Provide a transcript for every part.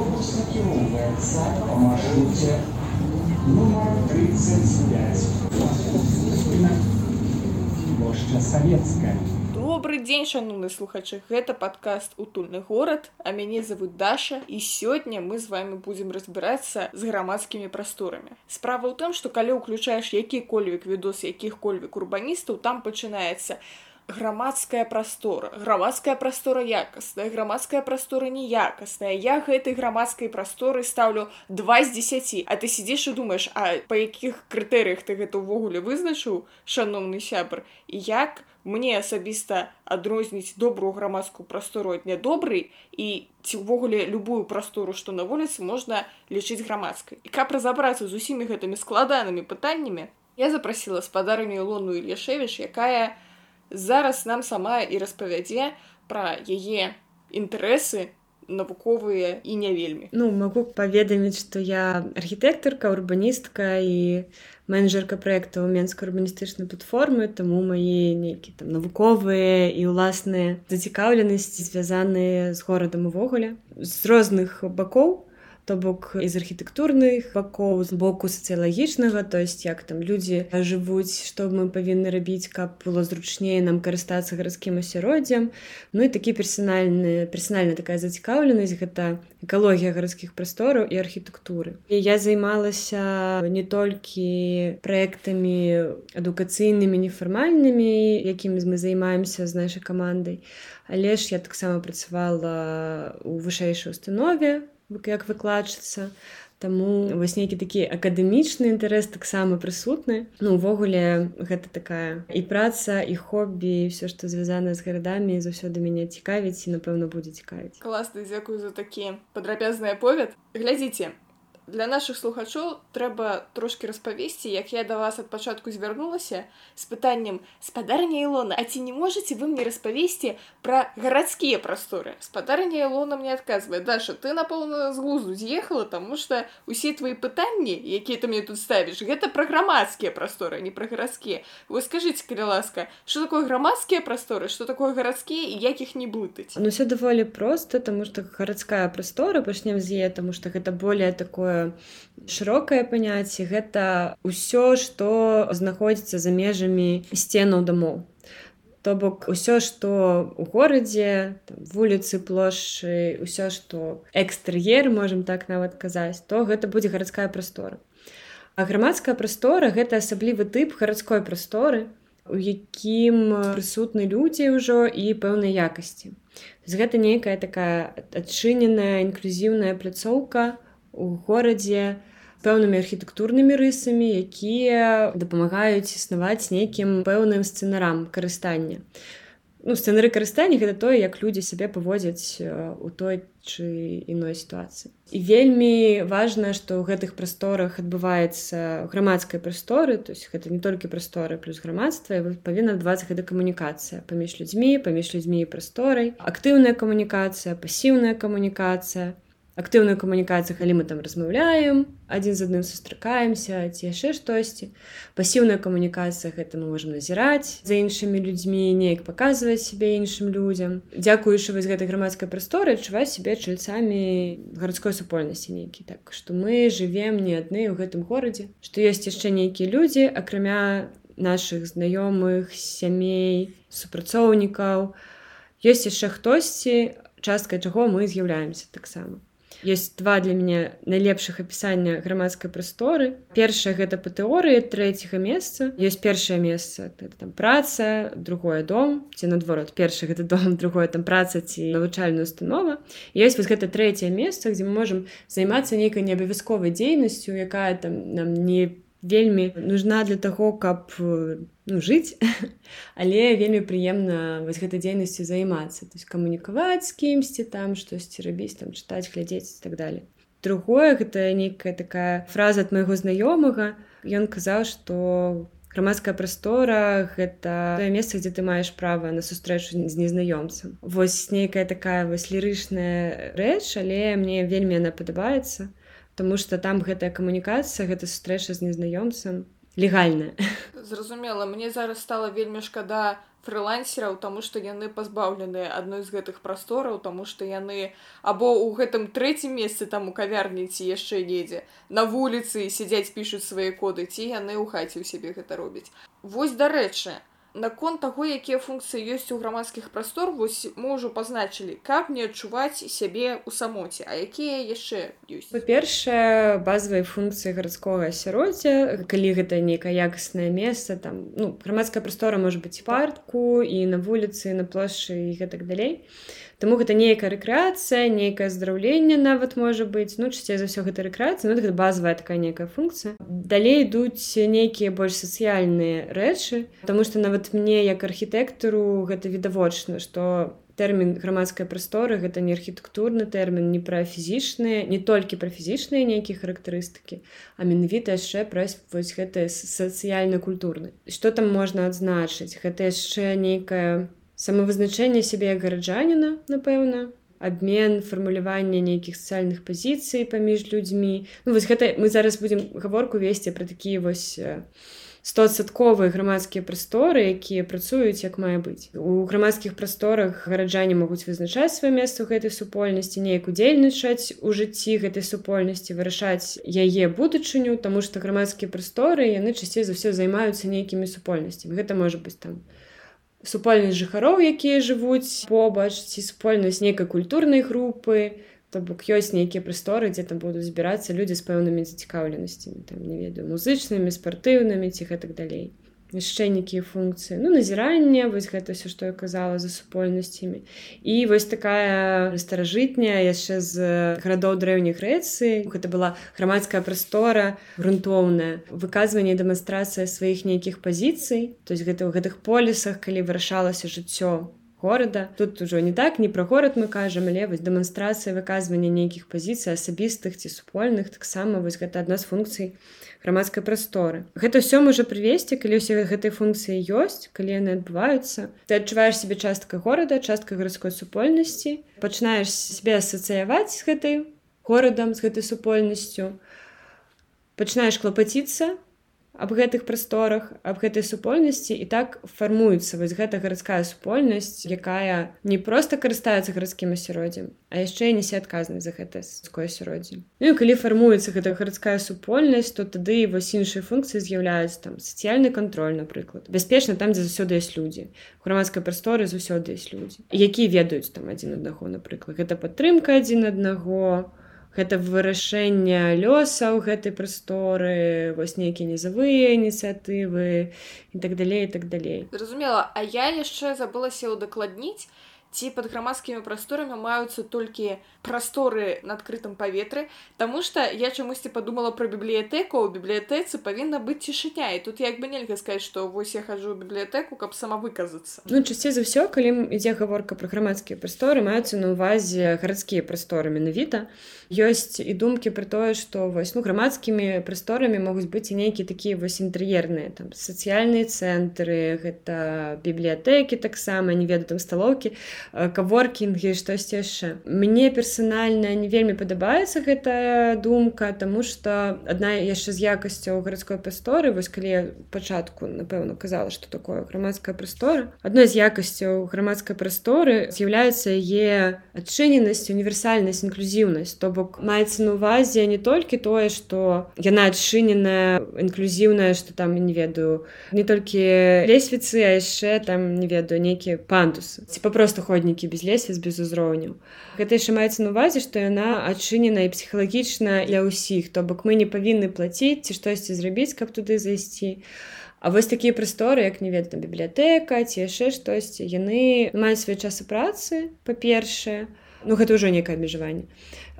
Автобус накіроўваецца па маршруце нумар 35. Плошча Савецкая. Добры дзень шаноўны слухачы гэта падкаст утульны горад а мяне зовут Даша і сёння мы з вами будзем разбірацца з грамадскімі прасторамі справа ў тым што калі ўключаеш які-кольвік відос якіх-кольвік урбаністаў там пачынаецца грамадская прастора. Грамадская прастора якасная грамадская прастора неякасная я гэтай грамадскай прасторы стаўлю два з десяти. А ты сидзіш і думаешь а па якіх крытэрыях ты гэта ўвогуле вызначыў шаноўны сябр? І як мне асабіста адрозніць добрую грамадскую прастору ад нядобрый і ці ўвогуле любую прастору што на вуліцы можна лічыць грамадскай? І каб разабрацца з усімі гэтымі складанымі пытаннямі я запрасіла спадарню лону ільяшевіш якая у зараз нам сама і распавядзе пра яе інтарэсы навуковыя і не вельмі. Ну могу паведаміць што я архітэктарка урбаністка і менеджерка проектаў менскай урбаністычнай платформы таму мае нейкі там навуковыя і ўласныя зацікаўленасці звязаныя з горадам увогуле з розных бакоў то бок з архітэктурных бакоў з боку сацыялагічнага то есть як там людзі жывуць што мы павінны рабіць каб было зручнее нам карыстацца гарадскім асяроддзям ну і такі персанальны персанальна такая зацікаўленасць гэта экалогія гарадскіх прастораў і архітэктуры. І я займалася не толькі праектамі адукацыйнымі нефармальнымі якімі мы займаемся з нашай камандай але ж я таксама працавала у вышэйшай установе як выкладчыцца Таму вось нейкі такі акадэмічны інтарэс таксама прысутны. Ну увогуле гэта такая і праца і хобі все што звязана з гарадамі заўсёды мяне цікавіць і напэўна будзе цікавіць. Класна дзякую за такі падрабязны аповед глядзіце для наших слухачоў трэба трошки распавесці як я да вас ад пачатку звярнулася з пытаннем спадарня ілона а ці не можете вы мне распавесці пра гарадскія прасторы? Спадарня ілона мне адказвае. Даша ты напэўна з глузду з'ехала тому что усе твои пытанні якія ты мне тут ставіш гэта пра грамадскія прасторы не пра гарадскія. Вы скажите калі ласка что такое грамадскія прасторы что такое гарадскія і як іх не блытаць? Ну все даволі просто тому что гарадская прастора пачнем з е тому что гэта более такое шырокае паняцце гэта ўсё што знаходзіцца за межамі сценаў дамоў. То бок усё што у горадзе вуліцы плошчы ўсё што экстэр'ер можемм так нават казаць то гэта будзе гарадская прастора. А грамадская прастора гэта асаблівы тып гарадской прасторы у якім прысутны людзі ўжо і пэўнай якасці. Гэта нейкая такая адчыненая інклюзіўная пляцоўка у горадзе пэўнымі архітэктурнымі рысамі, якія дапамагаюць існаваць нейкім пэўным сцэнарам карыстання. Ну, сцэнары карыстання гэта тое, як людзі сябе паводзяць у той чы іной сітуацыі. І вельмі важна, што ў гэтых прасторах адбываецца грамадскай прасторы, то есть гэта не толькі прасторы плюс грамадства, павінна адбывацца гэта камунікацыя паміж людзьмі, паміж людзьмі і прасторай, актыўная камунікацыя, пасіўная камунікацыя, актыўную камунікацыю калі мы там размаўляем адзін з адным сустракаемся ці яшчэ штосьці пасіўная камунікацыя гэта мы можемм назіраць за іншымі людзьмі неяк паказваць сябе іншым людзям дзякуючы вось гэтай грамадскай прасторы адчуваць сябе чальцамі гарадской супольнасці нейкі так што мы жывем не адны ў гэтым горадзе што ёсць яшчэ нейкія людзі акрамя наших знаёмых сямей супрацоўнікаў ёсць яшчэ хтосьці часткай чаго мы з'яўляемся таксама есть два для мяне найлепшых апісання грамадскай прасторы. Першае гэта па тэорыі трэцяга месца ёсць першае месца там праца другое дом ці наадворот першы гэта дом другое там праца ці навучальная установа. Ёсць вось гэта трэцяе месца дзе мы можемм займацца нейкай неабавязковай дзейнасцю якая там нам не по вельмі нужна для таго каб ну, жыць але вельмі прыемна вось гэтай дзейнасцю займацца. То есть камунікаваць з кімсьці там штосьці рабіць там чытаць глядзець так далее другое гэта нейкая такая фраза ад майго знаёмага. Ён казаў что грамадская прастора гэта тое месца дзе ты маеш права на сустрэчу з незнаёмцам. Вось нейкая такая вось лірычная рэч але мне вельмі яна падабаецца Таму што там гэтая камунікацыя, гэта сустрэча з незнаёмцам легальная. Зразумела, мне зараз стала вельмі шкада фрылансераў таму што яны пазбаўленыя адной з гэтых прастораў таму што яны або ў гэтым трэцім месцы там у кавярні ці яшчэ недзе на вуліцы сядзяць пішуць свае коды ці яны ў хаце ў сябе гэта робяць вось дарэчы наконт таго якія функцыі ёсць у грамадскіх прастор вось мы ўжо пазначылі каб не адчуваць сябе ў самоце. А якія яшчэ ёсць? Па-першае базавыя функцыі гарадскога асяроддзя калі гэта нейкае якаснае месца там ну грамадская прастора можа быць парку і на вуліцы на плошчы і гэтак далей Таму гэта нейкая рэкрэацыя нейкае здараўленне нават можа быць. Ну часцей за ўсё гэта рэкрэацыя ну, гэта базовая такая некая функцыя. Далей ідуць нейкія больш сацыяльныя рэчы Таму што нават мне як архітэктару гэта відавочна што тэрмін грамадскай прасторы гэта не архітэктурны тэрмін не пра фізічныя не толькі пра фізічныя нейкія характарыстыкі а менавіта яшчэ праз вось гэтыя сацыяльна-культурны. Што там можна адзначыць? Гэта яшчэ нейкая самавызначэнне сябе як гараджаніна напэўна обмен фармулявання нейкіх сацыяльных пазіцый паміж людзьмі ну, вось гэта мы зараз будзем гаворку весці пра такія вось стосадковыя грамадскія прасторы якія працуюць як мае быць. У грамадскіх прасторах гараджане могуць вызначаць сваё месца ў гэтай супольнасці неяк удзельнічаць у жыцці гэтай супольнасці вырашаць яе будучыню тому што грамадскія прасторы яны часцей за ўсё займаюцца нейкімі супольнасцямі. Гэта можа быць там супольнасць жыхароў якія жывуць побач ці супольнасць нейкай культурнай групы то бок ёсць нейкія прасторы дзе там будуць збірацца людзі з пэўнымі зацікаўленасцямі там не ведаю музычнымі спартыўнымі ці гэтак далей яшчэ нейкія функцыі ну назірання вось гэта все што я казала за супольнасцямі і вось такая старажытняя яшчэ з гарадоў дрэўніх грэцыі гэта была грамадская прастора грунтоўная выказванне дэманстрацыя сваіх нейкіх пазіцый то есть гэта ў гэтых полісах калі вырашалася жыццё горада тут ужо не так не пра горад мы кажам але вось дэманстрацыя выказвання нейкіх пазіцый асабістых ці супольных таксама вось гэта адна з функцый грамадскай прасторы гэта ўсё можа прывесці калі ўсе гэтай функцыі ёсць калі яны адбываюцца ты адчуваеш себе частка горада частка гарадской супольнасці пачынаеш себе асацыяваць з гэтай горадам з гэтай супольнасцю пачынаеш клапаціцца аб гэтых прасторах аб гэтай супольнасці і так фармуецца вось гэта гарадская супольнасць якая не проста карыстаецца гарадскім асяроддзем а яшчэ несе адказнасць за гэта ское асяроддзе Ну і калі фармуецца гэта гарадская супольнасць то тады вось іншыя функцыі з'яўляюцца там сацыяльны контроль напрыклад. Бяспечна там дзе заўсёды ёсць людзі. Грамадскай прасторы заўсёды ёсць людзі якія ведаюць там адзін аднаго напрыклад. Гэта падтрымка адзін аднаго гэта вырашэнне лёсаў гэтай прасторы вось нейкія незавыя ініцыятывы і так далей і так далей. Зразумела а я яшчэ забылася ўдакладніць ці пад грамадскімі прасторамі маюцца толькі прасторы на адкрытым паветры Таму што я чамусьці падумала пра бібліятэку. У бібліятэцы павінна быць цішыня і тут як бы нельга сказаць што вось я хожу ў бібліятэку каб сама выказацца. Ну часцей за ўсё калі ідзе гаворка пра грамадскія прасторы маюцца на ўвазе гарадскія прасторы менавіта. Ёсць і думкі пра тое што вось ну грамадскімі прасторамі могуць быць і нейкія такія вось інтэр'ерныя там сацыяльныя цэнтры гэта бібліятэкі таксама не ведаю там сталоўкі каворкінгі штосьці яшчэ мне персанальна не вельмі падабаецца гэтая думка тому что адна яшчэ з якасцяў гарадской прасторы вось калі пачатку напэўна казала что такое грамадская прастора адной з якасцяў грамадскай прасторы з'яўляецца яе адчыненасць універсальнасць інклюзіўнасць то бок маецца на увазе не толькі тое что яна адчыненая інклюзіўная что там не ведаю не толькі лесвіцы а яшчэ там не ведаю нейкія пандусы. Ці папросту ходнікі без лесвіц без узроўняў гэта яшчэ маецца на увазе што яна адчынена і псіхалагічна для ўсіх то бок мы не павінны плаціць ці штосьці зрабіць каб туды зайсці. А вось такія прасторы як не ведна бібліятэка ці яшчэ штосьці яны маюць свае часы працы па-першае. Ну гэта ўжо некае абмежаванне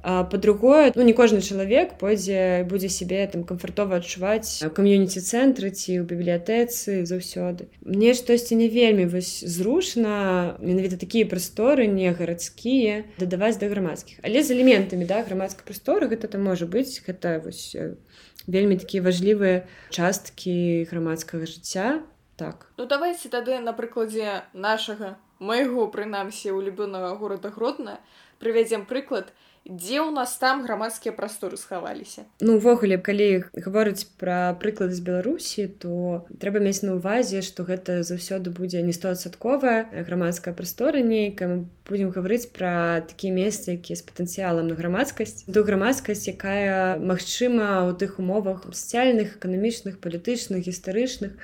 по-другое ну не кожны чалавек пойдзе будзе сябе там камфортова адчуваць кам'юніці цэнтры ці ў бібліятэцы заўсёды мне штосьці не вельмі вось зручна менавіта такія прасторы не гарадскія дадаваць да грамадскіх але з элементамі да грамадскай прасторы гэта там можа быць гэта вось вельмі такія важлівыя часткі грамадскага жыцця так. Ну давайте тады на прыкладзе нашага майго прынамсі улюбёнага горада гродна прывядзем прыклад і дзе ў нас там грамадскія прасторы схаваліся? Ну увогуле калі гаворыць пра прыклад з беларусі то трэба мець на увазе што гэта заўсёды будзе не стосадковая грамадская прастора нейкая. Будзем гаварыць пра такія месцы якія з патэнцыялам на грамадскасць ту грамадскасць якая магчыма ў тых умовах сацыяльных эканамічных палітычных гістарычных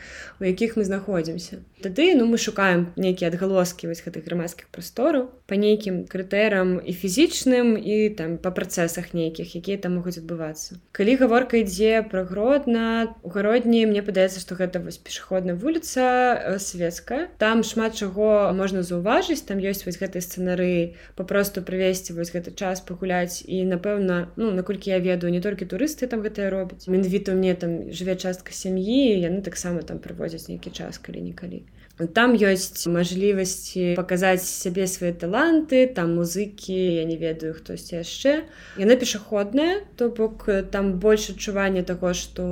у якіх мы знаходзімся. Тады ну мы шукаем нейкія адгалоскі вось гэтых грамадскіх прастораў. По нейкім крытэрам і фізічным і там па працэсах нейкіх якія там могуць адбывацца. Калі гаворка ідзе пра гродна у гародні мне падаецца што гэта вось пешаходная вуліца э, светская там шмат чаго можна заўважыць там ёсць вось гэтай сцэнары папросту прывесці вось гэты час пагуляць. І напэўна ну наколькі я ведаю не толькі турысты там гэтае робяць. Менавіта мне там жыве частка сям'і яны таксама там прывозяць нейкі час калі-нікалі там ёсць мажлівасці паказаць сябе свае таланты там музыкі я не ведаю хтосьці яшчэ яна пешаходная то бок там больш адчування таго што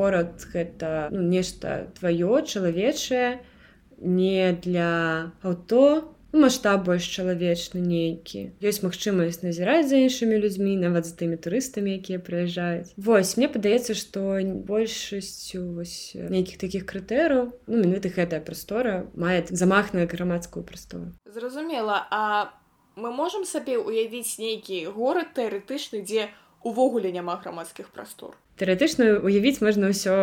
горад гэта ну, нешта тваё чалавечае не для аўто маштаб больш чалавечны нейкі. Ёсць магчымасць назіраць за іншымі людзьмі нават з тымі турыстамі якія прыязджаюць. Вось мне падаецца што большасцю нейкіх такіх крытэраў ну, менавіта гэтая прастора мае замах на грамадскую прастору. Зразумела а мы можемм сабе уявіць нейкі горад тэарэтычны дзе увогуле няма грамадскіх прастор тэарэтычна уявіць можна ўсё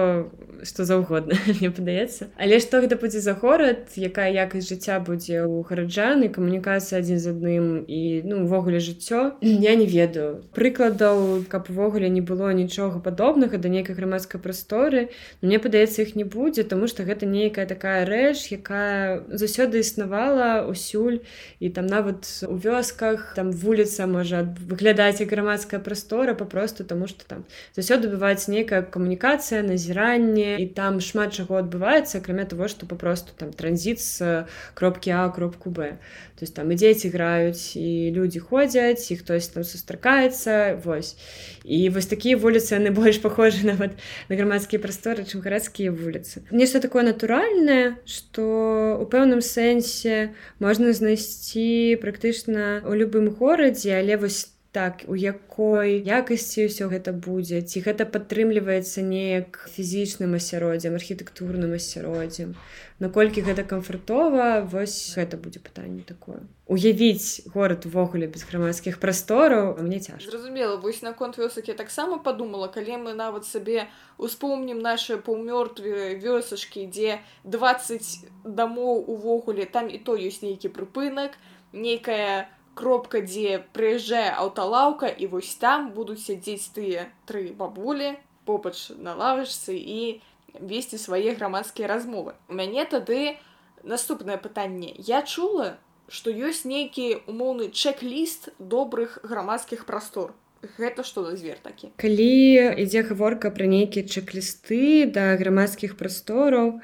што заўгодна мне падаецца. Але што гэта будзе за горад якая якасць жыцця будзе ў гараджан і камунікацыя адзін з адным і ну увогуле жыццё я не ведаю. Прыкладаў каб увогуле не было нічога падобнага да нейкай грамадскай прасторы мне падаецца іх не будзе тому что гэта нейкая такая рэч якая заўсёды існавала усюль і там нават у вёсках там вуліца можа выглядаць як грамадская прастора папросту тому что там заўсёды бывает адбываецца нейкая камунікацыя назіранне і там шмат чаго адбываецца акрамя того што папросту там транзіт з кропкі а кропку б. То есть там і дзеці граюць і людзі ходзяць і хтось там сустракаецца вось. І вось такія вуліцы яны больш похожи нават на грамадскія прасторы чым гарадскія вуліцы нешта такое натуральнае что у пэўным сэнсе можна знайсці практычна у любым горадзе але вось так у якой якасці ўсё гэта будзе ці гэта падтрымліваецца неяк фізічным асяроддзям архітэктурным асяроддзям наколькі гэта камфортова вось гэта будзе пытанне такое. Уявіць горад увогуле без грамадскіх прастораў мне цяж зразумела вось наконт вёсак я таксама подумала калі мы нават сабе успомнім наши паўмёртвыя вёсачкі дзе 20 дамоў увогуле там і то ёсць нейкі прыпынак нейкая у кропка дзе прыязджае аўталаўка і вось там будуць сядзець тыя тры бабулі побач на лавачцы і весці свае грамадскія размовы. У мяне тады наступнае пытанне. Я чула што ёсць нейкі умоўны чек-ліст добрых грамадскіх прастор. Гэта што за звер такі? Калі ідзе гаворка пра нейкія чек-лісты да грамадскіх прастораў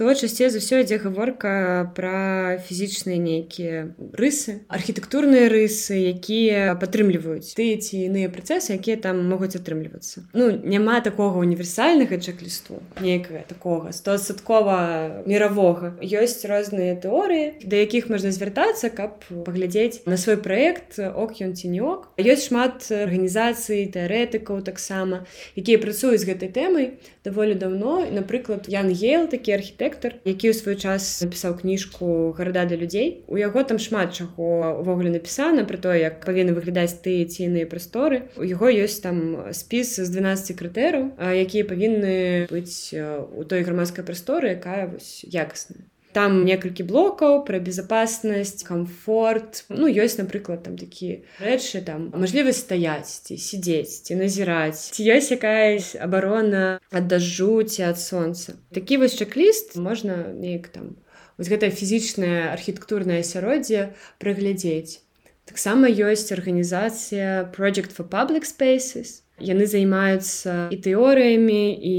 то часцей за ўсё ідзе гаворка пра фізічныя нейкія рысы архітэктурныя рысы якія падтрымліваюць тыя ці іныя працэсы якія там могуць атрымлівацца ну няма такога універсальнага чек-лісту нейкага такога стосадкова мировога ёсць розныя тэорыі да якіх можна звяртацца каб паглядзець на свой праект ок ён ці не ок. Ёсць шмат арганізацый тэарэтыкаў таксама якія працуюць гэтай тэмай даволі даўно напрыклад ян гейл такі архітэктар які ў свой час напісаў кніжку гарада для людзей у яго там шмат чаго увогуле напісана про то як павінны выглядаць тыя ційныя прасторы у яго ёсць там спіс з 12 крытэраў якія павінны быць у той грамадскай прасторы якая вось якасная там некалькі блокаў пра безопаснасць комфорт. Ну ёсць напрыклад там такія рэчы там мажлівасць стаяць ці сидзець ці назіраць ці ёсць якаясь абарона ад дажджу ці ад сонца такі вось чек-ліст можна неяк там вось гэтае фізічнае архітэктурнае асяроддзе прыглядзець таксама ёсць арганізацыя project for public spaces яны займаюцца і тэорыямі і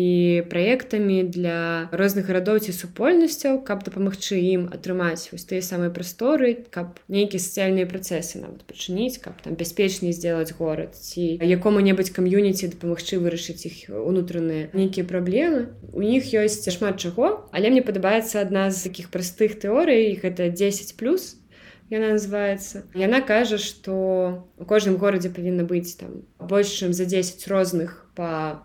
праектамі для розных гарадоў ці супольнасцяў каб дапамагчы ім атрымаць вось тыя самыя прасторы каб нейкія сацыяльныя працэсы нават пачыніць каб там бяспечней сделать горад ці якому-небудзь кам'юніці дапамагчы вырашыць іх унутраныя нейкія праблемы. У них ёсць шмат чаго але мне падабаецца адна з таких простых тэорый гэта 10 плюс яна называется. Яна кажа что у кожным горадзе павінна быць там больш чым за 10 розных по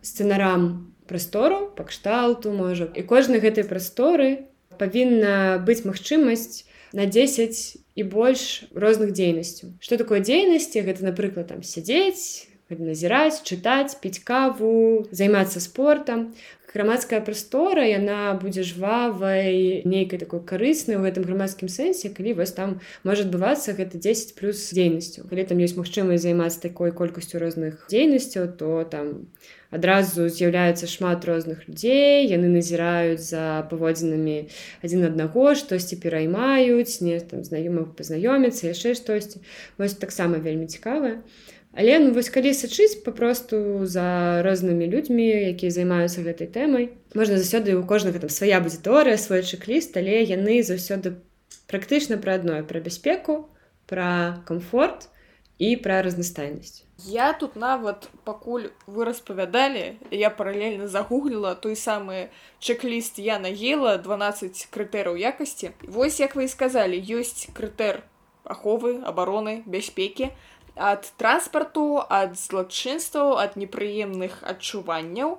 сцэнарам прастору па кшталту можа і кожнай гэтай прасторы павінна быць магчымасць на 10 і больш розных дзейнасцяў что такое дзейнасці гэта напрыклад там сядзець назіраць чытаць піць каву займацца спортом. Грамадская прастора яна будзе жвавай нейкай такой карыснай у гэтым грамадскім сэнсе калі вось там можа адбывацца гэта 10 плюс дзейнасцю калі там ёсць магчымасць займацца такой колькасцю розных дзейнасцяў то там адразу з'яўляецца шмат розных людзей яны назіраюць за паводзінамі адзін аднаго штосьці пераймаюць не там знаёмых пазнаёміцца яшчэ штосьці вось таксама вельмі цікавая Але ну, вось калі сачыць папросту за рознымі людзьмі, якія займаюцца гэтай тэмай, можна заўсёды у кожнага там свая будзе тэорыя, свой чек-ліст, але яны заўсёды практычна пра адное пра бяспеку, пра камфорт і пра разнастайнасць. Я тут нават пакуль вы распавядалі, я паралельна загугліла той самы чек-ліст я наела 12 крытэраў якасці. Вось як вы і сказалі, ёсць крытэр аховы, абароны, бяспекі, ад транспарту ад злачынстваў ад непрыемных адчуванняў.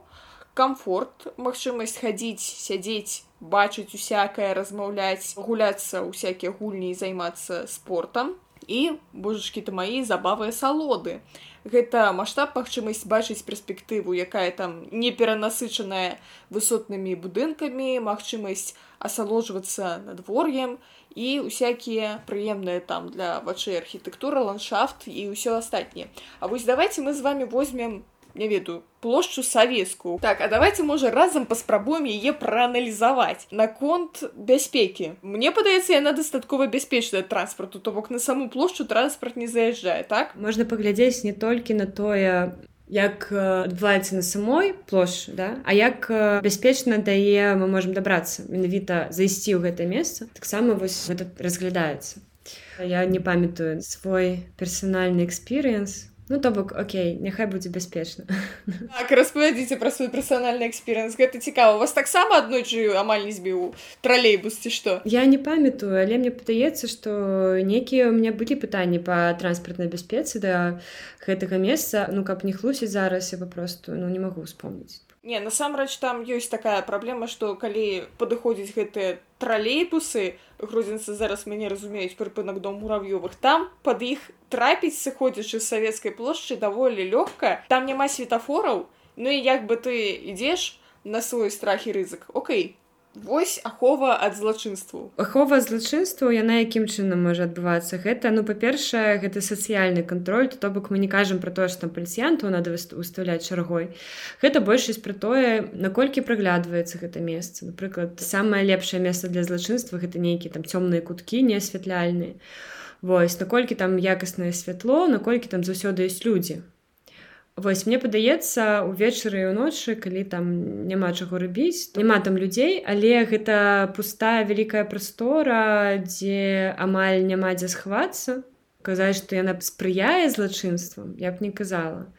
Комфорт магчымасць хадзіць сядзець бачыць усякае размаўляць гуляцца усякія гульні і займацца спортом і божачкі то маі забавыя салоды. Гэта маштаб магчымасць бачыць перспектыву якая там не перанасычаная высотнымі будынкамі магчымасць асалоджвацца надвор'ем і усякія прыемныя там для вачэй архітэктура ландшафт і ўсё астатніе А вось давайте мы з вами возьмем не ведаю плошчу савецкую так а давайте можа разам паспрабуем яе прааналізаваць наконт бяспекі мне падаецца яна дастаткова бяспечная транспарту то бок на саму плошчу транспарт не заязджае так? Можна паглядзець не толькі на тое як адбываецца на самой плошчы да? а як бяспечна дае мы можемм дабрацца менавіта зайсці ў гэтае месца таксама вось гэта разглядаецца я не памятаю свой персанальны экспірыенс Ну то бок Окей няхай будзе бяспечна так, распавядзіце пра свой персанальны экспірыенс гэта цікава вас таксама аднойчы амаль не збіў тралейбус ці што я не памятаю але мне падаецца што некія у меня былі пытанні па транспартнай бяспецы да гэтага месца. Ну каб не хлусіць зараз я папросту ну не магу вспомніць Не насамрэч там ёсць такая праблема, што калі падыходзіць гэтыя тралейбусы, грузінцы зараз мяне разумеюць прыпынак дом мурав'ёвых там пад іх трапіць сыходзячы з савецкай плошчы даволі лёгка. Там няма светафораў Ну і як бы ты ідзеш на свой страх і рызык Окей Вось ахова ад злачынству. Ахова злачынству яна якім чынам можа адбывацца. Гэта ну па-першае гэта сацыяльны кантроль то бок мы не кажам пра тое што там паліцыянту надо выставляць чаргой. Гэта большасць пра тое наколькі праглядваецца гэта месца. Напрыклад самае лепшае месца для злачынства гэта нейкі там цёмныя куткі не асвятляльныя Вось наколькі там якаснае святло наколькі там заўсёды ёсць людзі Вось мне падаецца увечары і ўночы калі там няма чаго рабіць няма там людзей але гэта пустая вялікая прастора дзе амаль няма дзе схвацца казаць што яна спрыяе злачынствам я б не казала.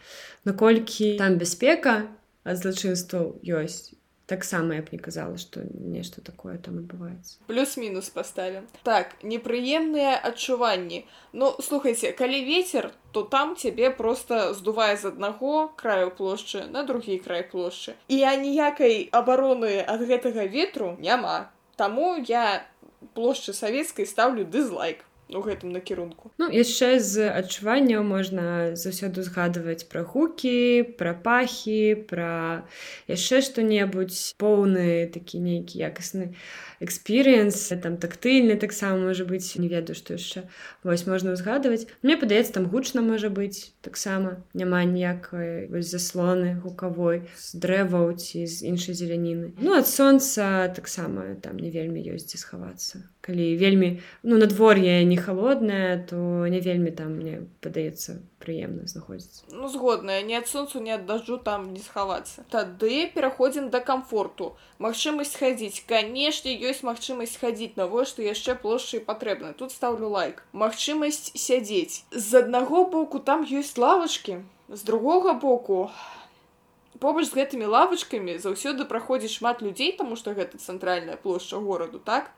Наколькі там бяспека ад злачынстваў ёсць таксама я б не казала што нешта такое там адбываецца плюс-мінус паставім так непрыемныя адчуванні ну слухайце калі ветер то там цябе просто здувае з аднаго краю плошчы на другі край плошчы і аніякай абароны ад гэтага ветру няма. Таму я плошчы савецкай стаўлю дызлайк у гэтым накірунку Ну яшчэ з адчуванняў можна заўсёды згадваць пра гукі пра пахі пра яшчэ што-небудзь поўны такі нейкі якасны экспірыенс там тактыльны таксама можа быць не ведаю што яшчэ вось можна ўзгадваць мне падаецца там гучна можа быць таксама няма ніякай заслоны гукавой з дрэваў ці з іншай зеляніны Ну ад сонца таксама там не вельмі ёсць дзе схавацца калі вельмі ну надвор'е не холоднае то не вельмі там мне падаецца прыемна знаходзіцца ну згодная не ад сонцу не ад дажджу там не схавацца тады пераходзім да комфорту. Магчымасць хадзіць канешне ёсць магчымасць хадзіць навошта яшчэ плошчы патрэбна тут стаўлю лайк. Магчымасць сядзець з аднаго боку там ёсць лавачкі з другога боку побач з гэтымі лавачкамі заўсёды праходзіць шмат людзей таму што гэта цэнтральная плошча гораду так?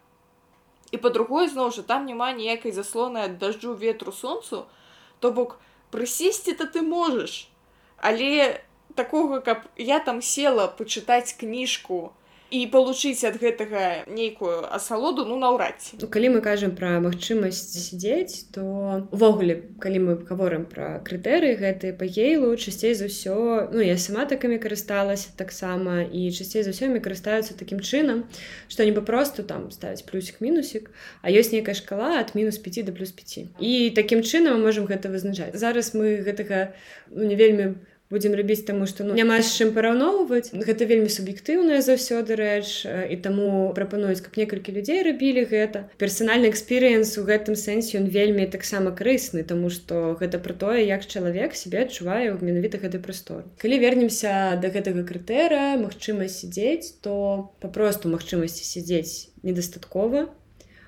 І па-другое зноў жа там няма ніякай заслоны ад дажджу ветру сонцу. То бок прысесці то ты можаш але такога каб я там села пачытаць кніжку і получыць ад гэтага нейкую асалоду ну наўрад ці. Ну, калі мы кажам пра магчымасць сядзець то увогуле калі мы гаворым пра крытэрыі гэты па гейлу часцей за ўсё ну я сама такімі карысталася таксама і часцей за ўсё карыстаюцца такім чынам што не папросту там ставіць плюсік мінусік а ёсць нейкая шкала ад мінус 5 до плюс 5 і такім чынам мы можемм гэта вызначаць. Зараз мы гэтага ну, не вельмі будзем рабіць таму што ну, няма з чым параўноўваць. Гэта вельмі суб'ектыўная заўсёды рэч э, і таму прапануюць каб некалькі людзей рабілі гэта. Персанальны экспірыенс у гэтым сэнсе ён вельмі таксама карысны тому што гэта пра тое як чалавек себе адчувае ў менавіта гэты прастор калі вернемся до гэтага крытэра магчымасць сядзець то папросту магчымасці сядзець недастаткова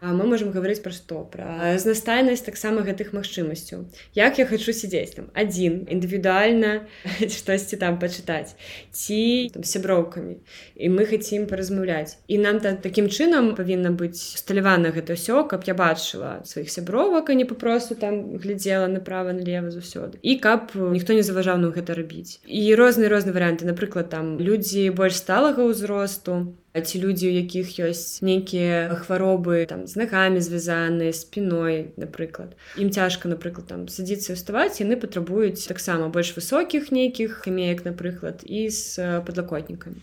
А мы можемм гаварыць пра што пра знастайнасць таксама гэтых магчымасцяў. Як я хочу сядзець там? Адзін індывідуальна штосьці там пачытаць. Ці там сяброўкамі. І мы хацім паразмаўляць. І нам та такім чынам павінна быць усталявана гэта ўсё каб я бачыла сваіх сябровак а не папросту там глядзела направо налево заўсёды. І каб ніхто не заважаў нам гэта рабіць. І розныя розныя варыянты. Напрыклад там людзі больш сталага ўзросту ці людзі у якіх ёсць нейкія хваробы там з нагамі звязаныя спіной напрыклад. Ім цяжка напрыклад там садзіцца ўставаць яны патрабуюць таксама больш высокіх нейкіх камеек напрыклад і з падлакотнікамі.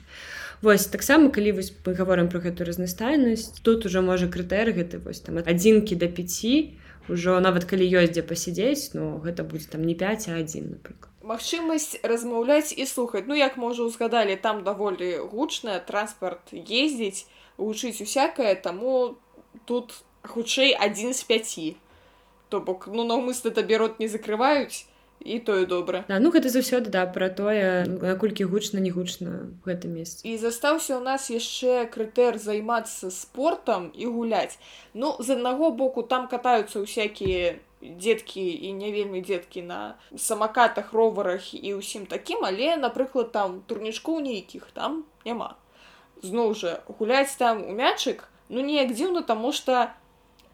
Вось таксама калі вось мы гаворым про гэтую разнастайнасць тут уже можа крытэр гэты вось там адзінкі да 5 ужо нават калі ёсць дзе пасядзець ну гэта будзе там не 5 а один напрыклад магчымасць размаўляць і слухаць. Ну як можа узгадалі там даволі гучная транспарт ездзіць вучыць усякае таму тут хутчэй адзін з пяці. То бок ну наўмысна табе рот не закрываюць і тое добра. Да, ну гэта заўсёды да пра тое наколькі гучна не гучна в гэтым месцы і застаўся ў нас яшчэ крытэр займацца спортам і гуляць. Ну з аднаго боку там катаюцца ўсякія дзеткі і не вельмі дзеткі на самакатах роварах і ўсім такім але напрыклад там турнічкоў нейкіх там няма зноў жа гуляць там у мячык ну неяк дзіўна таму што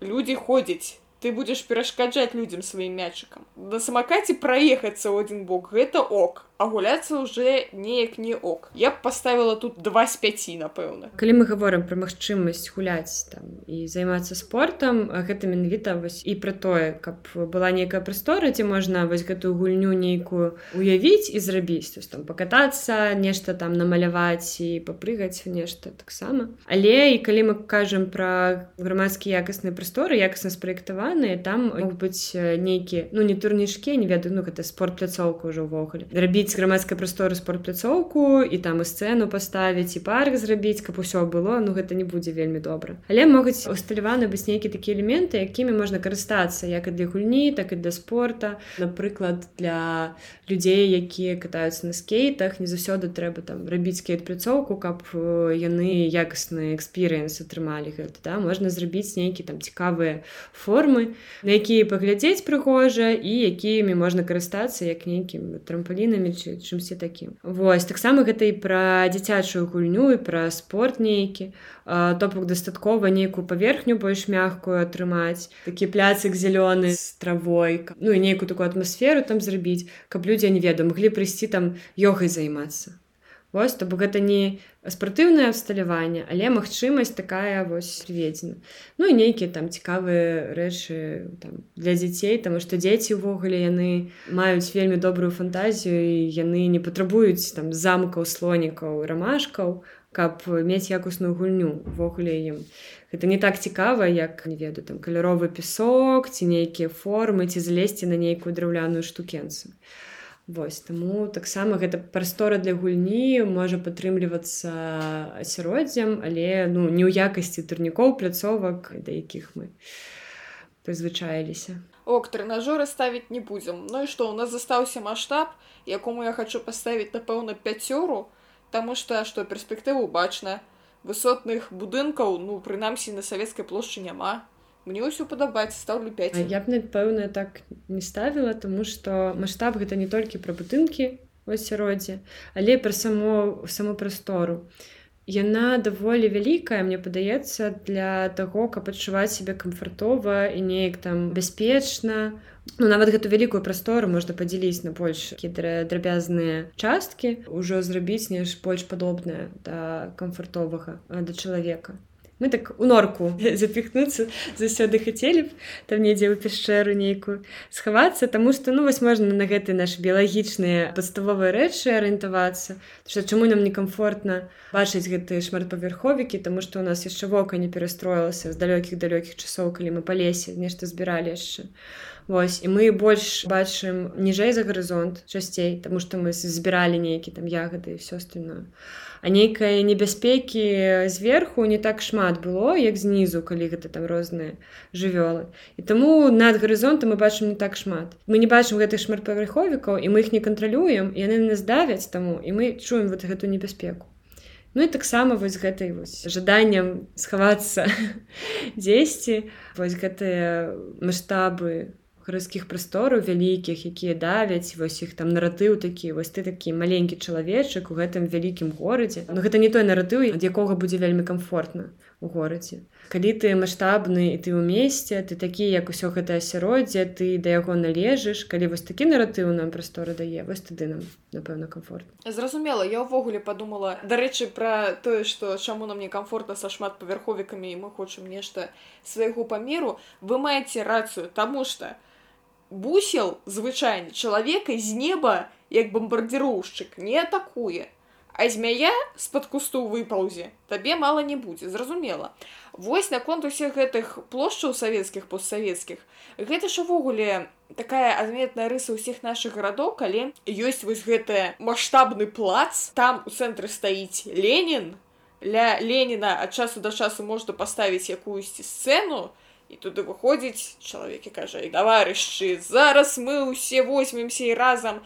людзі ходзяць ты будзеш перашкаджаць людзям сваім мячыкам на самакаце праехацца ў адзін бок гэта ок а гуляцца уже неяк не ок. Я б поставила тут два з 5 напэўна. Калі мы говорим про магчымасць гуляць там і займацца спортом гэта менавіта вось і про тое каб была нейкая прастора ці можна вось гэтую гульню нейкую уявіць і зрабіць. То там покатацца нешта там намаляваць і папрыгаць нешта таксама. Але і калі мы кажам про грамадскія якасныя прасторы якасна спраектаваныя там быць нейкі ну не турнішкі не ведаю ну гэта спорт пляцоўка ўжо ўвогуле. Рабіць зрабіць грамадскай прасторы спортпляцоўку і там і сцэну паставіць і парк зрабіць каб усё было ну гэта не будзе вельмі добра але могуць усталяваны быць нейкі такія элементы якімі можна карыстацца як і для гульні так і для спорта напрыклад для людзей якія катаюцца на скейтах не заўсёды трэба там рабіць кейт-пляцоўку каб яны якасны экспірыенс атрымалі гэта да? можна зрабіць нейкі там цікавыя формы на якія паглядзець прыгожа і якімі можна карыстацца як нейкім трампалінамі ці чымсьці такім Вось таксама гэта і пра дзіцячую гульню і пра спорт нейкі. То бок дастаткова нейкую паверхню больш мягкую атрымаць. Такі пляцык зялёны з травой ну і нейкую такую атмасферу там зрабіць каб людзі не ведаю маглі прыйсці там ёгай займацца Вось то бок гэта не спартыўнае абсталяванне але магчымасць такая вось прыведзена. Ну і нейкія там цікавыя рэчы там, для дзяцей таму што дзеці ўвогуле яны маюць вельмі добрую фантазію і яны не патрабуюць там замкаў слонікаў рамашкаў каб мець якусную гульню. Увогуле ім гэта не так цікава як не ведаю там каляровы песок ці нейкія формы ці залезці на нейкую драўляную штукенцу Вось таму таксама гэта прастора для гульні можа падтрымлівацца асяроддзям, але ну, не ў якасці турнікоў пляцовак, да якіх мы прызвычаіліся. Ок трэнажоры ставіць не будзем. Ну і што у нас застаўся маштаб, якому я хачу паставіць напэўна пяцёру, Таму што што перспектыву бачна. Высотных будынкаў ну прынамсі на савецкай плошчы няма мне ўсё падабаецца стаўлю 5 я б напэўна так не ставіла тому что маштаб гэта не толькі пра будынкі асяроддзе але пра само саму прастору яна даволі вялікая мне падаецца для таго каб адчуваць сябе камфартова і неяк там бяспечна Ну, нават гэту вялікую прастору можна падзяліць на больш драбязныя часткі ўжо зрабіць неж больш падобнае да камфортовага да чалавека мы так у норку запіхнуцца заўсёды хацелі б там недзе ў пяшчэру нейкую схавацца таму што ну вось можна на гэты наш біялагічныя падставовыя рэчы арыентавацца. Што чаму нам некамфортна бачыць гэтыя шматпавярховікі таму што у нас яшчэ вока не перастроілася з далёкіх далёкіх часоў калі мы па лесе нешта збіралі яшчэ Вось і мы больш бачым ніжэй за гарызонт часцей таму што мы збіралі нейкі там ягады і все остальное а нейкай небяспекі зверху не так шмат было як знізу калі гэта там розныя жывёлы. І таму над гарызонтам мы бачым не так шмат. Мы не бачым гэтых шматпавярховікаў і мы іх не кантралюем яны нас давяць таму і мы чуем вот гэту небяспеку. Ну і таксама вось гэтай жаданнем схавацца дзесьці вось гэтыя маштабы гарадскіх прастораў вялікіх якія давяць вось іх там наратыў такі вось ты такі маленькі чалавечак у гэтым вялікім горадзе. Но гэта не той наратыў ад якога будзе вельмі комфортна у горадзе. Калі ты маштабны і ты ў месце ты такі як усё гэта асяроддзе ты да яго належыш. Калі вось такі наратыў нам прасторы дае вось тады нам напэўна комфорт зразумела я ўвогуле подумала дарэчы пра тое што чаму нам некамфортна са шмат павярховікамі і мы хочам нешта свайго памеру. Вы маеце рацыю таму что бусел звычайны чалавека з неба як бомбардзіроўшчык не атакуе. А змяя з-пад кусту выпаўзе табе мала не будзе зразумела. Вось наконт усіх гэтых плошчаў савецкіх постсавецкіх. Гэта ж увогуле такая адметная рыса ўсіх наших гарадоў калі ёсць вось гэтая маштабны плац. Там у цэнтры стаіць ленін. Ля леніна ад часу да часу можна паставіць якуюсьці сцэну і туды выходзіць чалавек і кажа і таварышчы зараз мы ўсе возьмемся і разам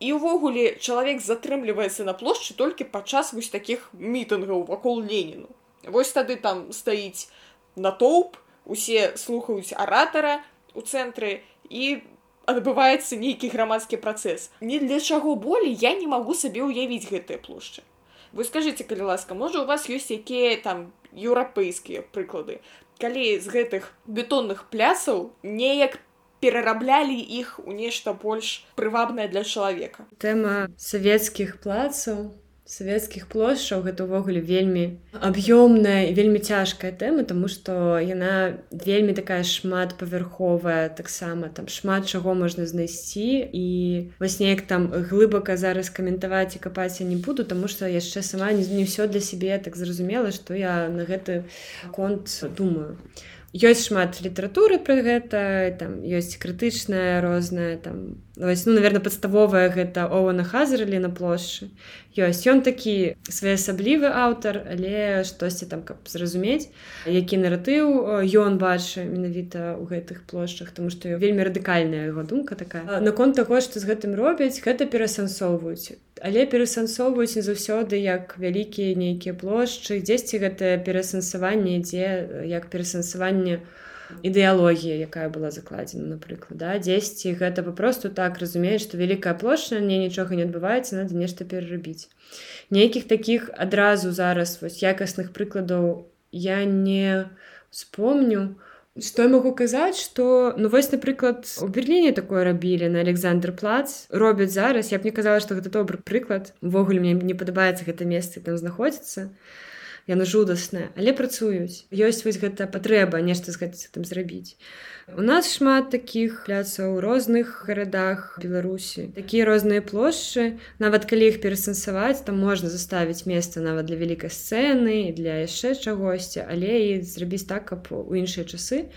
і ўвогуле чалавек затрымліваецца на плошчы толькі падчас вось такіх мітынгаў вакол леніну вось тады там стаіць натоўп усе слухаюць аратара у цэнтры і адбываецца нейкі грамадскі працэс. Не для чаго болей я не магу сабе ўявіць гэтыя плошчы. Вы скажитеце калі ласка можа у вас ёсць якія там еўрапейскія прыклады калі з гэтых бетонных пляцаў неяк перараблялі іх у нешта больш прывабнае для чалавека. Тэма савецкіх плацаў савецкіх плошчаў гэта ўвогуле вельмі аб'ёмная і вельмі цяжкая тэма тому што яна вельмі такая шматпавярховая таксама там шмат чаго можна знайсці. І вось неяк там глыбака зараз каментаваць і капаць я не буду тому што яшчэ сама не не ўсё для сябе так зразумела што я на гэты конт думаю ёсць шмат літаратуры пра гэта там ёсць крытычная розная там Вось, ну наверное падставовая гэта Оуна хазралі на плошчы. Ёсць ён такі своеасаблівы аўтар але штосьці там каб зразумець які наратыў ён бачы менавіта ў гэтых плошчах тому што вельмі радыкальная яго думка такая. Наконт таго што з гэтым робяць гэта перасэнсоўваюць але перасэнсоўваюць не заўсёды як вялікія нейкія плошчы дзесьці гэтае перасэнсаванне ідзе як перасэнсаванне ідэалогія якая была закладзена напрыклад да? Дзесьці гэта папросту так разумеюць што вялікая плошча мне нічога не адбываецца надо нешта перарабіць. Нейкіх такіх адразу зараз вось якасных прыкладаў я не вспомню что я могу казаць что ну вось напрыклад у берерліне такое рабілі на александр плац робяць зараз я б не казала что гэта добры прыклад увогуле мне не падабаецца гэта месца там знаходзіцца яно жудасная але працуюць ёсць вось гэта патрэба нешта з гэтым зрабіць. У нас шмат таких пляцаў у розных гарадах беларусі. Такія розныя плошчы. Нават калі іх перасэнсаваць там можна заставіць месца нават для вялікай сцэны для яшчэ чагосьці але і зрабіць так каб у іншыя часы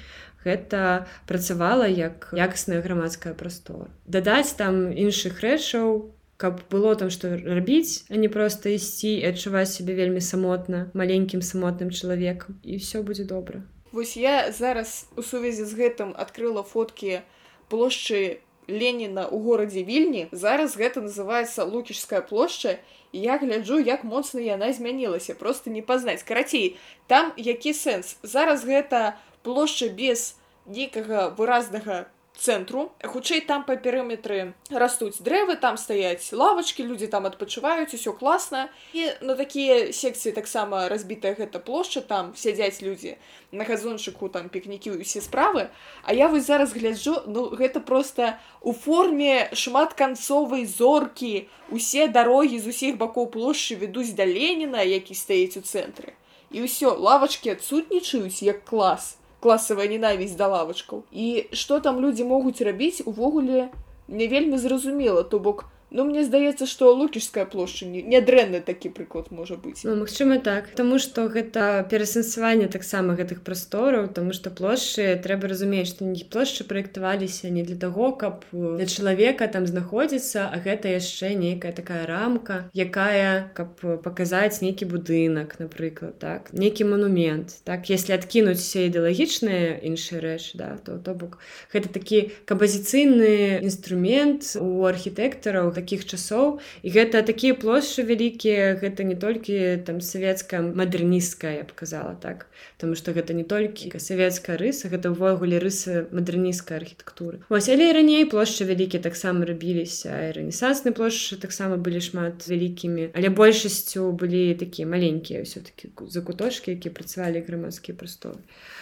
гэта працавала як якасная грамадская прастора. Дадаць там іншых рэчаў у каб было там што рабіць а не проста ісці і адчуваць сябе вельмі самотна маленькім самотным чалавекам і все будзе добра Вось я зараз у сувязі з гэтым адкрыла фоткі плошчы Леніна ў горадзе вільні. Зараз гэта называется лукішская плошча і я гляджу як моцна яна змянілася. Просто не пазнаць. Карацей там які сэнс? Зараз гэта плошча без нейкага выразнага цэнтру хутчэй там па перыметры растуць дрэвы там стаяць лавачкі людзі там адпачываюць усё класна. І на такія секцыі таксама разбітая гэта плошча там сядзяць людзі на газончыку там пікнікі усе справы. А я вось зараз гляджу ну гэта просто у форме шматканцовай зоркі. Усе дарогі з усіх бакоў плошчы вядуць да Леніна які стаіць у цэнтры. І ўсё лавачкі адсутнічаюць як клас класавая ненавісць да лавачкаў і што там людзі могуць рабіць увогуле не вельмі зразумела то бок Ну мне здаецца што лукішская плошча нядрэнны такі прыклад можа быць. Ну, Магчыма так. Таму што гэта перасэнсаванне таксама гэтых прастораў тому што плошчы трэба разумець што не плошчы праектаваліся не для таго каб для чалавека там знаходзіцца а гэта яшчэ нейкая такая рамка якая каб паказаць нейкі будынак напрыклад так нейкі манумент. Так если адкінуць все ідэалагічныя іншыя рэчы да то то бок гэта такі кампазіцыйны інструмент у архітэктараў таких часоў. І гэта такія плошчы вялікія гэта не толькі там савецкая мадэрністкая я показала так. Потому что гэта не толькі савецкая рыса гэта ўвогуле рысы мадэрнісцкай архітэктуры. Вось але раней плошчы вялікія таксама рабіліся рэнесансны плошчы таксама былі шмат вялікімі. Але большасцю былі такія маленькія ўсё-таки закуточки які працавалі грамадскія прасторы. а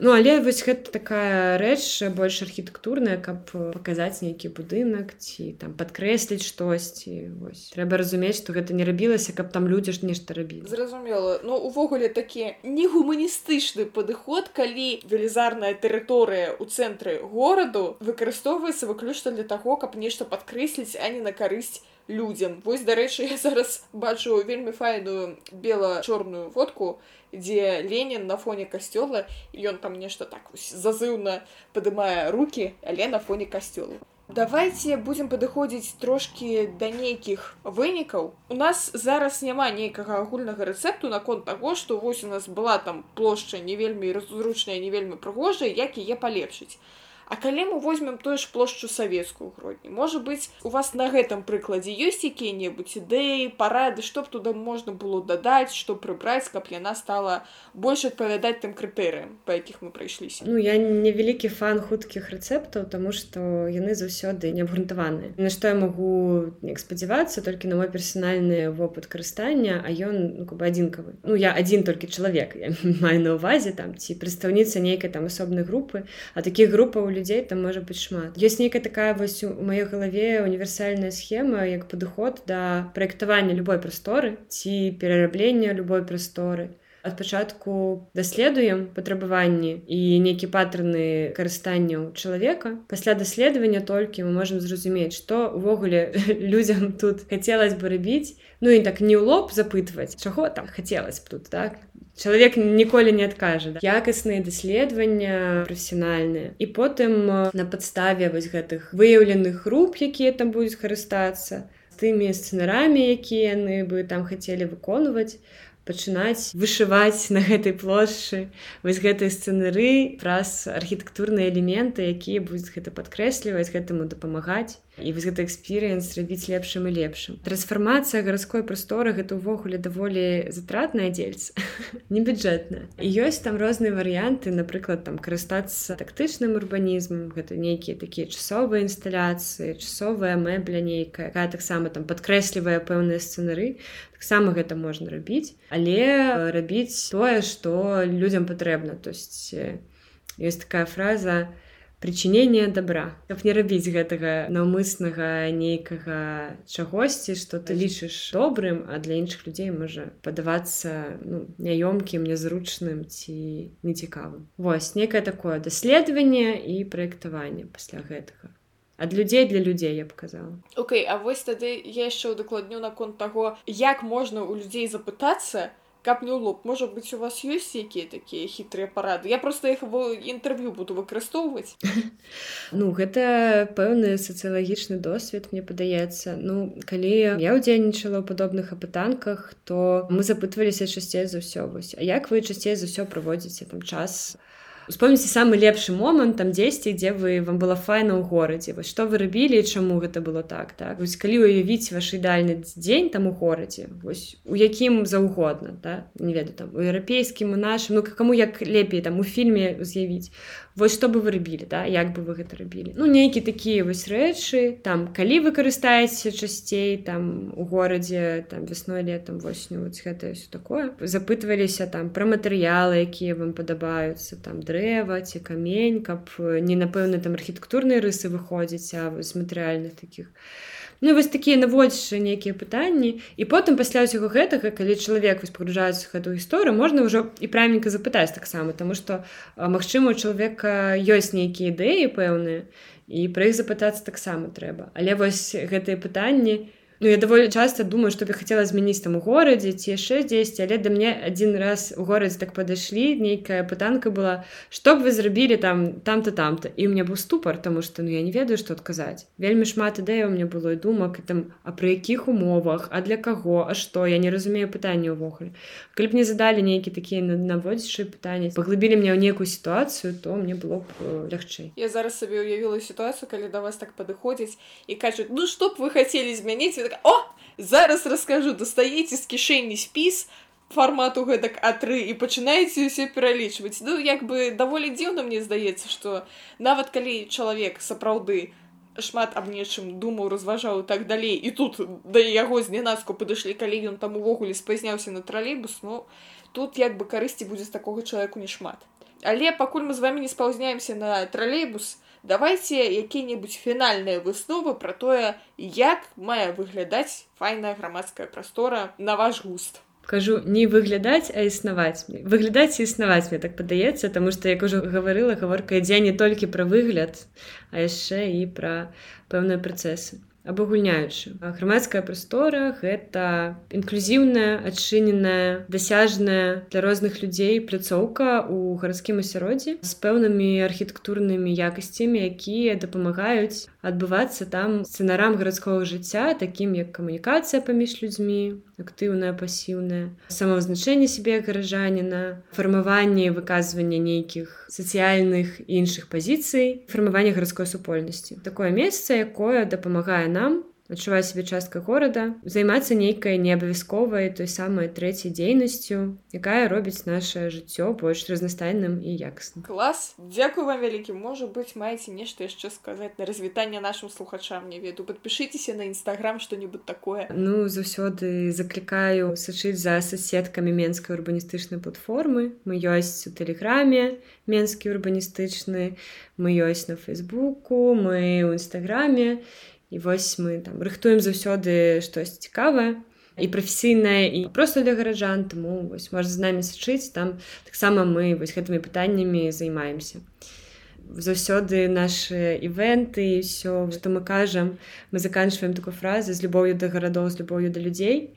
Ну але вось гэта такая рэч больш архітэктурная, каб паказаць нейкі будынак ці там падкрэсліць штосьці трэба разумець, што гэта не рабілася, каб там людзі ж нешта рабілі. Зразумела, Ну увогуле такі негуманістычны падыход, калі велізарная тэрыторыя ў цэнтры гораду выкарыстоўваецца выключна для таго, каб нешта падкрэсліць, а не на карысць людзям. Вось дарэчы, я зараз бачу вельмі файную бела-чорную фотку, дзе Ленін на фоне касцёла ён там нешта так зазыўна падымае руки, але на фоне касцёлу. Давайте будзем падыходзіць трошкі да нейкіх вынікаў. У нас зараз няма нейкага агульнага рэцэпту наконт таго, што вось у нас была там плошча не вельмі разручная, не вельмі прыгожая, як яе палепшыць. А калі мы возьмем тую ж плошчу савецкую гродні можа быць у вас на гэтым прыкладзе ёсць якія-небудзь ідэі парады што б туда можна было дадаць што прыбраць каб яна стала больш адпавядаць тым крытэрыям па якіх мы прыйшліся Ну я невялікі фан хуткіх рэцэптаў тому што яны заўсёды неабгрунтаваныя. На што я магу неяк спадзявацца толькі на мой персанальны вопыт карыстання а ён ну, бы адзінкавы. Ну я адзін толькі чалавек маю на увазе там ці прадстаўніца нейкай там асобнай групы а такіх групаў людзей там можа быць шмат. Ёсць нейкая такая вось у маёй галаве універсальная схема як падыход да праектавання любой прасторы ці перараблення любой прасторы ад пачатку даследуем патрабаванні і нейкі паттерны карыстанняў чалавека пасля даследавання толькі мы можемм зразумець што увогуле людзям тут хацелось бы рабіць ну і так не ў лоб запытваць чаго там хацелось б тут так чалавек ніколі не адкажа да? якасныя даследавання прафесіянальныя і потым на падставе вось гэтых выяўленых груп якія там будуць карыстацца тымі сцэнарамі якія яны бы там хацелі выконваць пачынаць вышываць на гэтай плошчы вось гэтай сцэнары праз архітэктурныя элементы якія будуць гэта падкрэсліваць гэтаму дапамагаць і вось гэты эксперыенс рабіць лепшым і лепшым. Трансфармацыя гарадской прасторы гэта ўвогуле даволі затратная дзельца не бюджэтная. І ёсць там розныя варыянты напрыклад там карыстацца тактычным урбанізмам гэта нейкія такія часовыя інсталяцыі часовая мэбля нейкая якая таксама там падкрэслівае пэўныя сцэнары таксама гэта можна рабіць. Але рабіць тое што людзям патрэбна. То есть ёсць такая фраза у прычынення добра каб не рабіць гэтага наўмыснага нейкага чагосьці што ты лічыш добрым а для іншых людзей можа падавацца ну, няёмкім нязручным ці нецікавым. Вось некае такое даследаванне і праектаванне пасля гэтага. Ад людзей для людзей я б казала. Окей okay, А вось тады я яшчэ ўдакладню наконт таго як можна у людзей запытацца ў лоб. Можа быць у вас ёсць якія такія хітрыя парады я просто іх інтэрв'ю буду выкарыстоўваць ну гэта пэўны сацыялагічны досвед мне падаецца. Ну калі я ўдзельнічала ў падобных апытанках то мы запытваліся часцей за ўсё вось. А як вы часцей за ўсё праводзіце там час успомніце самы лепшы момант там дзесьці дзе вы вам было файна ў горадзе вось што вы рабілі чаму гэта было так так? Вось калі уявіць ваш ідальны дзень там у горадзе вось у якім заўгодна да? не веду там у еўрапейскім у нашым ну каму як лепей там у фільме з'явіць вось што бы вы рабілі да як бы вы гэта рабілі? Ну нейкі такія вось рэчы там калі вы карыстаецеся часцей там у горадзе там вясной летом восьню вот гэта все такое. Запытваліся там пра матэрыялы якія вам падабаюцца там дрэва ці камень каб не напэўна там архітэктурныя рысы выходзіць а вось матэрыяльных таких Ну вось такія наводзячы нейкія пытанні. І потым пасля ўсяго гэтага калі чалавек вось пагружаецца гэтую гісторыю можна ўжо і правільненька запытаць таксама тому что магчыма у чалавека ёсць нейкія ідэі пэўныя і пра іх запытацца таксама трэба. Але вось гэтыя пытанні не Ну, я даволі часто думаю что бы хотела змяніць там у горадзе ці яшчэ дзесьці але да мне один раз у горадзе так падышлі нейкая пытанка была что б вы зрабілі там там-то там-то? І у меня быў ступор тому что ну я не ведаю что адказаць вельмі шмат ідэй у мне было і думак і там а пры якіх умовах? А для каго а что? Я не разумею пытанне ўвогуле калі б не задалі нейкі такія наводзячыя пытанні паглыбілі мне ў некую сітуацыю то мне было б э, лягчэй я зараз сабе уявіла сітуацыю калі да вас так падыходзіць і кажуць ну что б вы хацелі змяніць так о зараз расскажу дастаеце з кішэні спіс фармату гэтак а3 і пачынаеце ўсе пералічваць ну як бы даволі дзіўна мне здаецца што нават калі чалавек сапраўды шмат аб нечым думаў разважаў так далей і тут да яго знянацку падышлі калі ён там увогуле спазняўся на тралейбус ну тут як бы карысці будзе з такога чалавеку не шмат але пакуль мы з вами не спаўзняемся на тралейбус давайте якія-небудзь фінальныя высновы пра тое як мае выглядаць файная грамадская прастора на ваш густ. Кажу не выглядаць а існаваць. Выглядаць і існаваць мне так падаецца тому что як ужо гаварыла гаворка ідзе не толькі пра выгляд а яшчэ і пра пэўныя працэсы абагульняючы грамадская прастора гэта інклюзіўная адчыненая дасяжная для розных людзей пляцоўка у гарадскім асяроддзі з пэўнымі архітэктурнымі якасцямі якія дапамагаюць адбывацца там сцэнарам гарадскога жыцця такім як камунікацыя паміж людзьмі актыўная пасіўная самавызначэнне сябе гаражаніна фармаванне выказвання нейкіх сацыяльных іншых пазіцый фармавання гарадской супольнасці такое месца якое дапамагае нам нам адчуваць сябе часткай горада займацца нейкай неабавязковай той самай трэцяй дзейнасцю якая робіць наше жыццё больш разнастайным і якасным клас дзякую вам вялікі можа быць маеце нешта яшчэ сказаць на развітанне нашим слухачам не веду подпішыцеся на нстаграм что-нибудь такое. Ну заўсёды заклікаю сачыць за соседкамі менскай урбаністычнай платформы. Мы ёсць у тэлеграме менскі урбаністычны мы ёсць на фейсбуку мы ў нстаграме і і вось мы там рыхтуем заўсёды штось цікавае і прафесійнае і просто для гараджан тому вось можа з намі сачыць там таксама мы вось гэтымі пытаннямі займаемся. Заўсёды наши івенты все што мы кажам мы заканчиваем такую фразу з любоўю да гарадоў з любоўю да людзей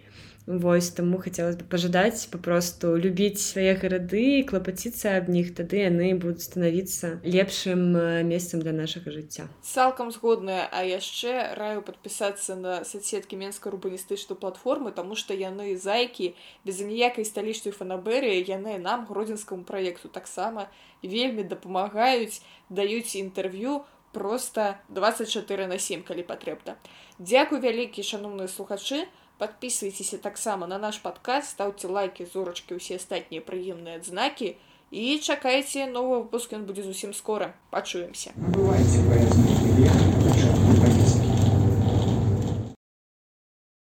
Вось таму хацелось бы пажадаць папросту любіць свае гарады клапаціцца аб них тады яны будуць станавіцца лепшым э, месцам для нашага жыцця. Цалкам згодная а яшчэ раю подпісацца на соцсеткі менска урбаністычную платформы тому что яны зайкі без ніякай сталічнай фанаберыі яны нам гродзенскаму праекту таксама вельмі дапамагаюць даюць інтэрв'ю просто 24 на 7 калі патрэбна. Дякую вялікі шаноўныя слухачы подписывайтесь таксама на наш подкаст ставьте лайки зорочки усе астатнія прыемныя адзнакі і чакайце новы выпуск ён будзе зусім скора пачуемся бывайте